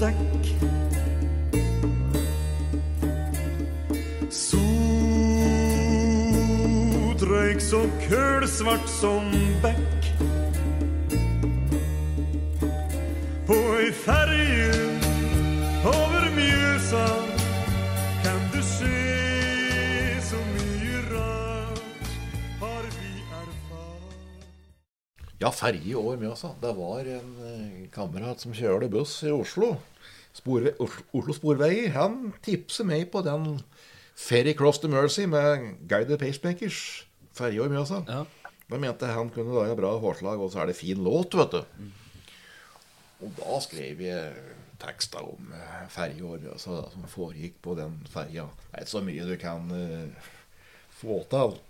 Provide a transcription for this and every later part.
Dekk. Sotrøyk så kølsvart som bekk. På ei ferje over Mjøsa Ja, ferge med Mjøsa. Det var en eh, kamerat som kjørte buss i Oslo. Sporve Oslo, Sporveier. Han tipset meg på den Ferry Cross to Mercy med Guided Pacemakers. Ferge over Mjøsa. Ja. Da mente han kunne lage bra forslag, og så er det fin låt, vet du. Og da skrev jeg tekster om eh, altså, over Mjøsa som foregikk på den ferja. Det er ikke så mye du kan uh, få til.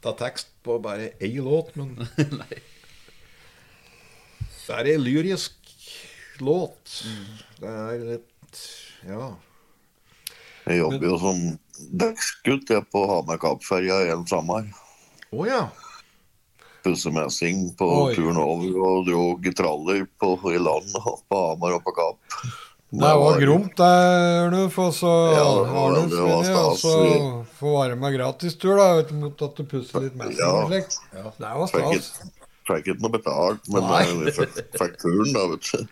av tekst på bare ei låt, men. det er en lyrisk låt. Det er litt Ja. Jeg jobber jo som dekksgutt på Hamar Kapp-ferja en sommer. Å ja. Pussemessing på Oi. turen over og dro traller på, i land på Hamar og på Kapp. Det var gromt, det, Ørnulf. Og så Ja, være med gratistur, da, mot at du pusser litt messing Ja. ja. Det var stas. Fikk ikke noe betalt, men eh, vi fikk, fikk da, vet du.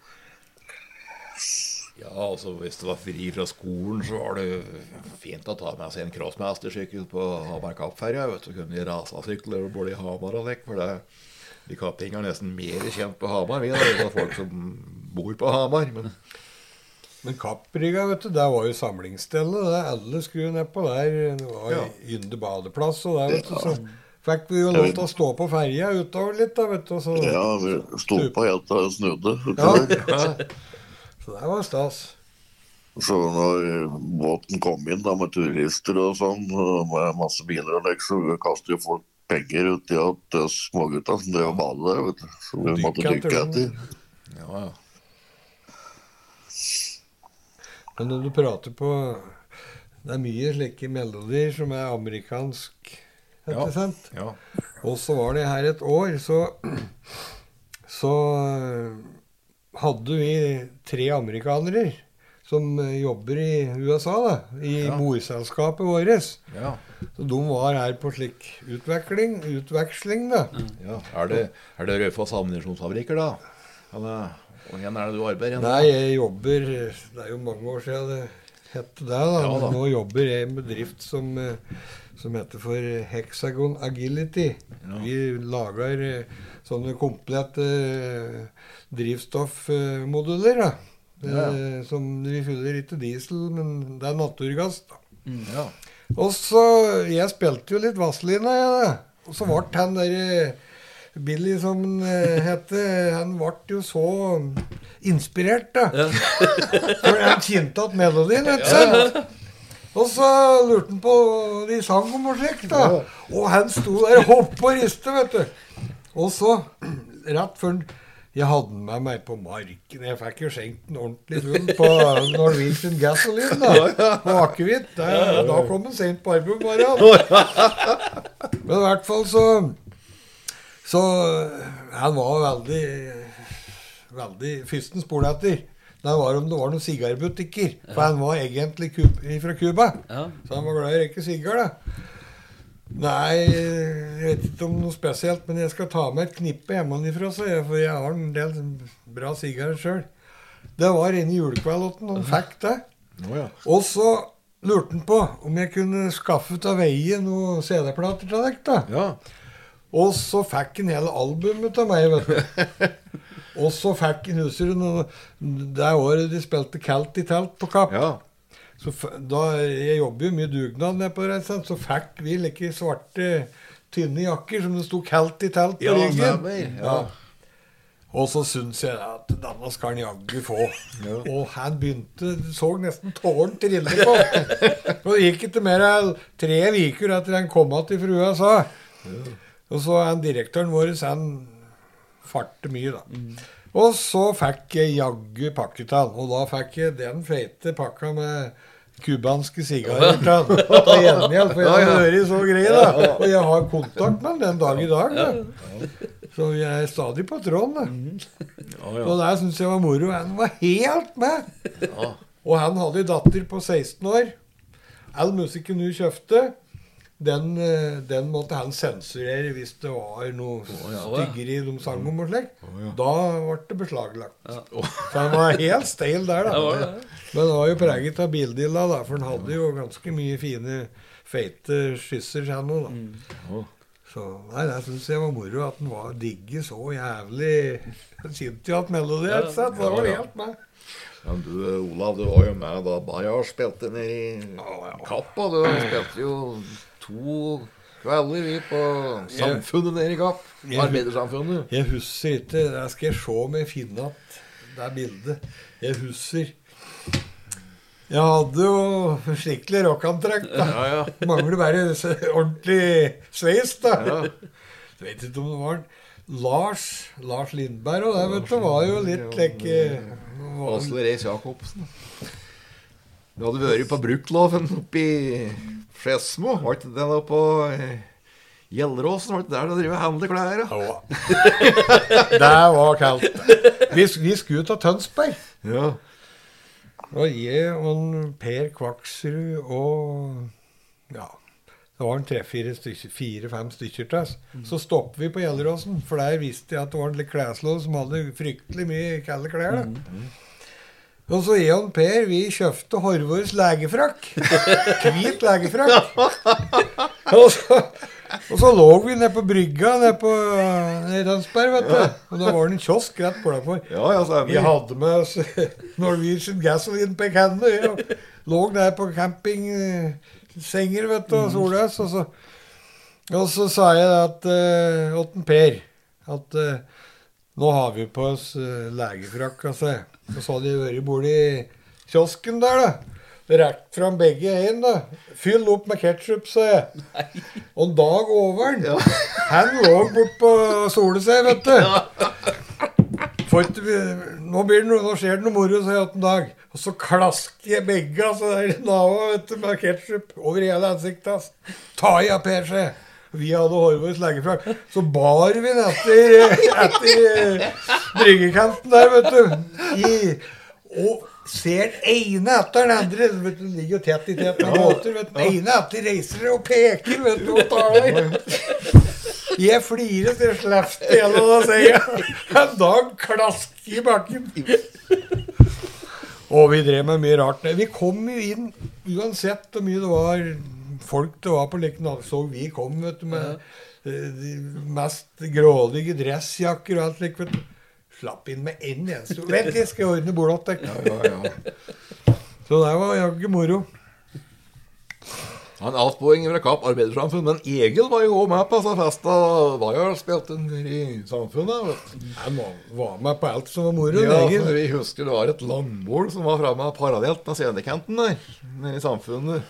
Ja, altså Hvis det var fri fra skolen, så var det fint å ta med seg en crossmastersykkel på Hamar Kapp-ferja. vet du, Kunne rasasykler både i Hamar og lekk. For det, vi kappinger er nesten mer kjent på Hamar, vi Det enn folk som bor på Hamar. Men Men Kappbrygga, vet du, det var jo samlingsstedet. Det. Alle skulle nedpå der. Det var Ja. Ynde badeplass og der, vet du. Så fikk vi jo lov til å stå på ferja utover litt, da, vet du. Så, Ja, vi sto på helt til det snudde. Ja. så det var stas. Så når båten kom inn da med turister og sånn, med masse biler og lekk, så kastet jo folk penger uti at uh, smågutta som drev og badet der, vet du. Så vi Dykke måtte dykke etter. ja, ja. Men når du prater på Det er mye slike melodier som er amerikansk. Ikke sant? ja. Og så var det her et år, så Så eh, hadde vi tre amerikanere som eh, jobber i USA, da. I Ja. morselskapet vårt. ja. Så de var her på slik utveksling, utveksling da. ja. Er det, er det Raufoss ammunisjonsfabrikker, da? Eller hvor er det du arbeider? Nei, jeg jobber Det er jo mange år siden det het det, da. Ja, da. Men nå jobber jeg i en bedrift som, eh, som heter for Hexagon Agility. Ja. Vi lager eh, sånne komplette eh, drivstoffmoduler. da. Ja. ja. Som vi fyller ikke diesel, men det er naturgass. da. Ja. Og så Jeg spilte jo litt Vazelina, jeg. Og så ble han derre Billy, som han heter, han ble jo så inspirert, da. For han kjente igjen melodien, vet du. Og så lurte han på de sang om og slikt, da. Og han sto der og hoppet og riste, vet du. Og så, rett før han Jeg hadde den med meg på marken. Jeg fikk jo skjenkt den ordentlig full på Norwegian Gasoline, da. På akevitt. Da, kom han sent på arbeid om morgenen. Men i hvert fall så Så han var veldig Veldig Fyrsten spoletter. Det var om det var noen sigarbutikker. For han var egentlig fra Cuba. Ja. Så han var glad i å røyke sigar, da. Nei, jeg vet ikke om noe spesielt, men jeg skal ta med et knippe hjemmefra, så jeg, for jeg har en del bra sigarer sjøl. Det var inne i julekvelden, og han fikk det. Ja. Og så lurte han på om jeg kunne skaffe av veie noen CD-plater til dere. ja. Og så fikk han hele albumet av meg, vet du. Og så fikk noe- det året de spilte Kalt i telt på Kapp. ja. Så da, Jeg jobber jo mye dugnad nede på Reisan, så fikk vi like svarte, tynne jakker som det sto 'Kalt i telt' på Ja, ryggen. stemmer, ja. Og så syns jeg at denne skal han jaggu få. Og han begynte Så nesten tårn trille på. Og det gikk ikke mer enn tre uker etter han kom tilbake sa ja. Og så han direktøren vår, han farte mye, da. Og så fikk jeg jaggu pakke til han. Og da fikk jeg den feite pakka med cubanske sigarer til gjengjeld, for jeg har vært så grei, da. Og jeg har kontakt med han den dag i dag. Da. Så jeg er stadig på tråden. Da. Og det syns jeg var moro. Han var helt med. Og han hadde ei datter på 16 år. All musikken hun kjøpte, den, eh, den måtte han sensurere hvis det var noe styggeri de sang om og ja. Da ble det beslaglagt. Så han var helt steil der, da. Det var det. Men han var jo preget av bildilla, da, for han hadde jo ganske mye fine, feite skisser, han òg, da. Så nei, det syns jeg var moro at han var digge så jævlig Han kjente jo at melodi et sett. Det var helt meg. Men du, Olav, du var jo med da Bayard spilte nede i Kappa. Du spilte jo to kvelder vi på Samfunnet nede i Kapp. Arbeidersamfunnet. Jeg husker ikke Der skal jeg se om jeg finner at det er bildet. Jeg husker. Jeg hadde jo skikkelig rockantrekk. Ja, ja. Mangler bare ordentlig sveis, da. Jeg vet ikke om det var Lars Lars Lindberg og det, vet du, var jo litt like Åsle Reis Jacobsen. Du hadde vært på Bruktloven oppe i Skedsmo. Var ikke det da på eh, Gjelleråsen? Var ikke der du drev og handler klær? Ja. Det var kaldt. Vi, vi skulle til Tønsberg. Ja. Og jeg og Per Kvaksrud og Ja. Det var en tre-fire stykker, fire-fem stykker til oss. Så stoppet vi på Gjelleråsen, for der visste jeg at det var en kleslov som hadde fryktelig mye kalde klær. da. Og så jeg og Per vi kjøpte Horvors legefrakk. Hvit legefrakk. Og så, og så lå vi nede på brygga nede på nede i vet du. Og da var det en kiosk rett bortafor. Ja, ja. Vi hadde med oss Norwegian Gasoline på canne. Vi lå der på campingsenger vet du, og solløs. Og så, og så sa jeg at uh, åtten Per at uh, nå har vi på oss uh, legefrakk. Altså. Og så hadde de vært borti kiosken der, da. Rekt fram begge hendene. Fyll opp med ketsjup, sa jeg. Og en dag over ja. han lå bortpå solet seg, vet du. For nå, blir det nå skjer det noe moro, sa jeg til dag. Og så klasker jeg begge altså, der nava vet du, med ketsjup over hele ansiktet. hans. Ta i av Per. Vi hadde Horvors legefrakk. Så bar vi den etter, etter eh, bryggekanten der, vet du. I, og ser ene etter den andre. Vet du, ligger jo tett i tett med båter. vet du. Ene etter reiser og peker vet du, og tar deg. Jeg flirer til jeg slefter gjennom da senga. En dag klask i bakken. Og vi drev med mye rart. Vi kom jo inn uansett hvor mye det var folk det var på Lekendal, Så vi kom vet du, med eh, de mest grådige dressjakker og alt slikt. vet du. Slapp inn med én eneste Vent, jeg skal ordne bordet til deg. Ja, ja. Så det var jaggu moro. Han avsporingen fra Kapp Arbeidersamfunn, men Egil var jo òg med på disse festa. jo spilte spilt i Samfunnet. vet du. Var- var med på alt som var moro. Ja, Egil. vi husker det var et langbord som var framme parallelt med scenekanten der, nede i Samfunnet.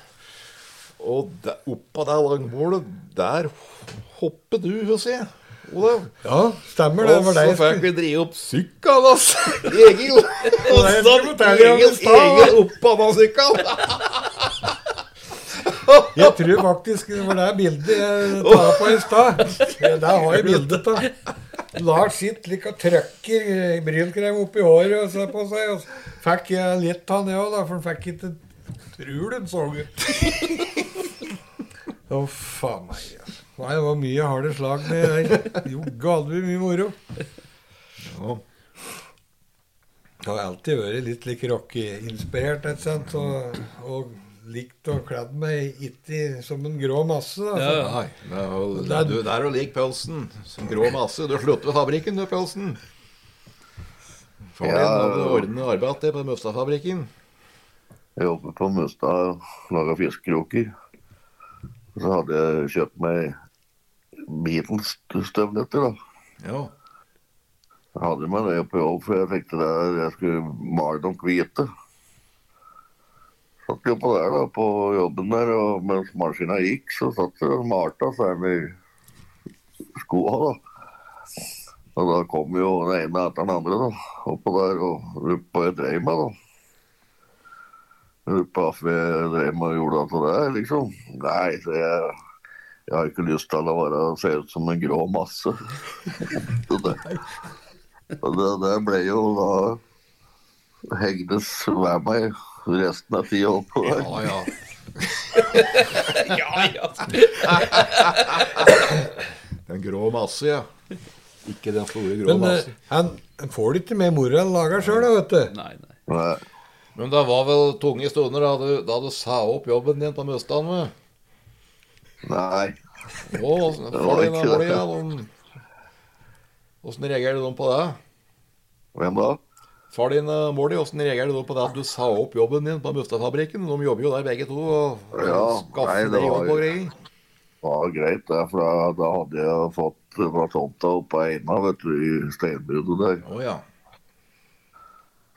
Og der, oppå det langbordet, der hopper du, får si. Olav. Ja, stemmer det. Og så det fikk vi drive opp sykkelen hans. Egil. Og om Egil. Egil oppå den sykkelen. Jeg tror faktisk det var det bildet jeg tar på i stad. Der har jeg bildet av. Lars sitter like og trykker brylkrem oppi håret og ser på seg. Og fikk jeg litt av det òg, for han fikk ikke Tror de så ut. Å, faen meg. Ja. Nei, det var mye harde slag med der. Jogge hadde vi mye moro. Ja. Jeg har alltid vært litt like rockeinspirert, ikke sant? Og, og likt å kledd meg ikke som en grå masse. Ja. Nei, det er jo- det er- du det er jo lik pølsen. Som grå masse. Du har sluttet ved fabrikken, du, pølsen. Far din Ja. hadde ordnet arbeid på Mustadfabrikken. Jeg jobbet på Mustad og laga fiskekroker. Så hadde jeg kjøpt meg Beatles-støvletter, da. Ja. Jeg hadde med det på jobb, for jeg tenkte det, jeg skulle male dem hvite. Satt jo på der da, på jobben der, og mens maskina gikk, så satt jeg og malte med skoa, da. Og da kom jo den ene etter den andre da, oppå der og lurte på hva jeg med, da. Med og gjorde alt det der, liksom. Nei, så jeg, jeg har ikke lyst til å være, se ut som en grå masse. så det, og det, det ble jo da Hegnes ved meg resten av tida oppover. Ja, ja. Ja, ja. Den grå masse, ja. Ikke den store grå Men eh, masse. han, han får det ikke mer moro enn lager sjøl, vet du. Nei, nei. Nei, Men det var vel tunge stunder da du, da du sa opp jobben din på Mustad nei. Å, var ikke det. Åssen reagerer de på det? Hvem da? Far din og mor di, åssen reagerte de på det at du sa opp jobben din på Mustadfabrikken? De jobber jo der begge to og Ja, nei, det var og greier. Det var greit, det, for da, da hadde jeg fått fra tomta oppe på Eina, vet du, i steinbruddet der. Oh, ja.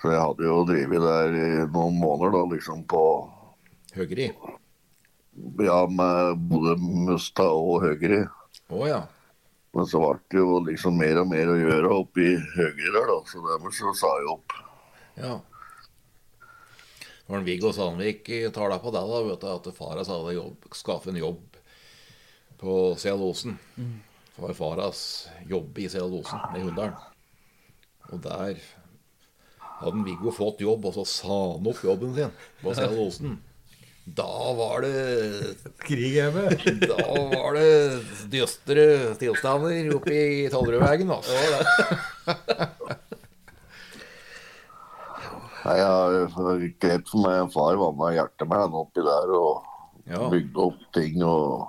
Så jeg hadde jo drevet der i noen måneder, da, liksom på Høgri. Ja, med både Mustad og Høgri. Oh, ja. Men så ble det jo liksom mer og mer å gjøre oppe i Høgri der, da. Så dermed så sa jeg opp. ja. Når Viggo Sandvik tar deg på det, da, vet du, at far sa hadde jobb, skaffet en jobb på cellosen. Mm. Det var faras jobb i Sealosen, i Hunndalen. Og der hadde Viggo fått jobb, og så sa han opp jobben sin på Sealosen. Da var det Krig hjemme. Da var det dystre tilstander oppe i Tollerudvegen, altså. Nei, jeg grep for meg far var med hjertet med han oppi der og Ja. bygde opp ting og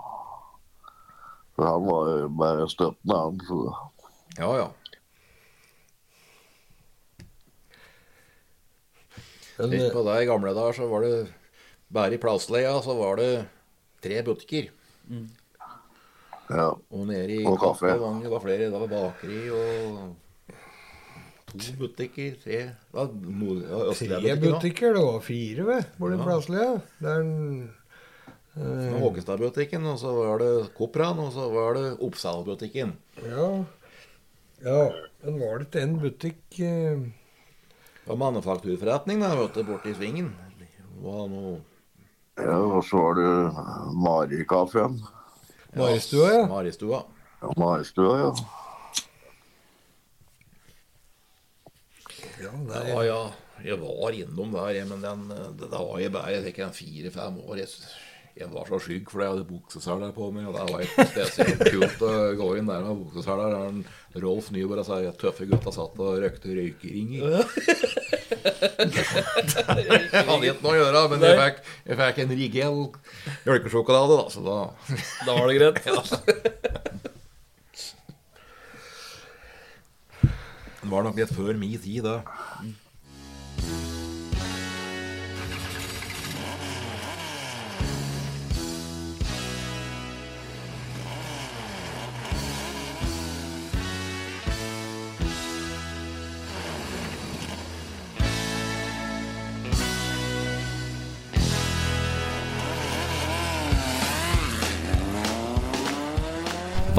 For han var jo bare støttende, han. Så Ja, ja. Tenk eh, på det, I gamle dager så var det bare i Plastleia så var det tre butikker. ja. Og nede i Og kaffe. Kaffevangen var flere. Det var bakeri og to butikker. Tre da, no, tre butikker, butikker, det var fire, ved, hvor det Ja. er. Det er en Håkestadbutikken, og så var det Kopran, og så var det Oppsalbutikken. Ja. ja. Men var det ikke en butikk eh, Det var manufakturforretning da, vet du, i svingen. Det var noe ja, og så var det Marikafeen. Maristua, ja. Maristua. Ja, Maristua, ja. ja der... Ja, ja. Jeg var innom der, men den, det, da var jeg bare jeg fikk en fire-fem år. Jeg, jeg var så skygg fordi jeg hadde bukseseler på meg. Og det var ikke spesielt kult å gå inn der med bukseseler. Der Rolf Nyborg sa at tøffe gutta satt og røykte røykeringer. Jeg hadde ikke noe å gjøre, men jeg fikk, jeg fikk en rigel mjølkesjokolade, da. Så da Da var det greit. Det var nok litt før min tid, det.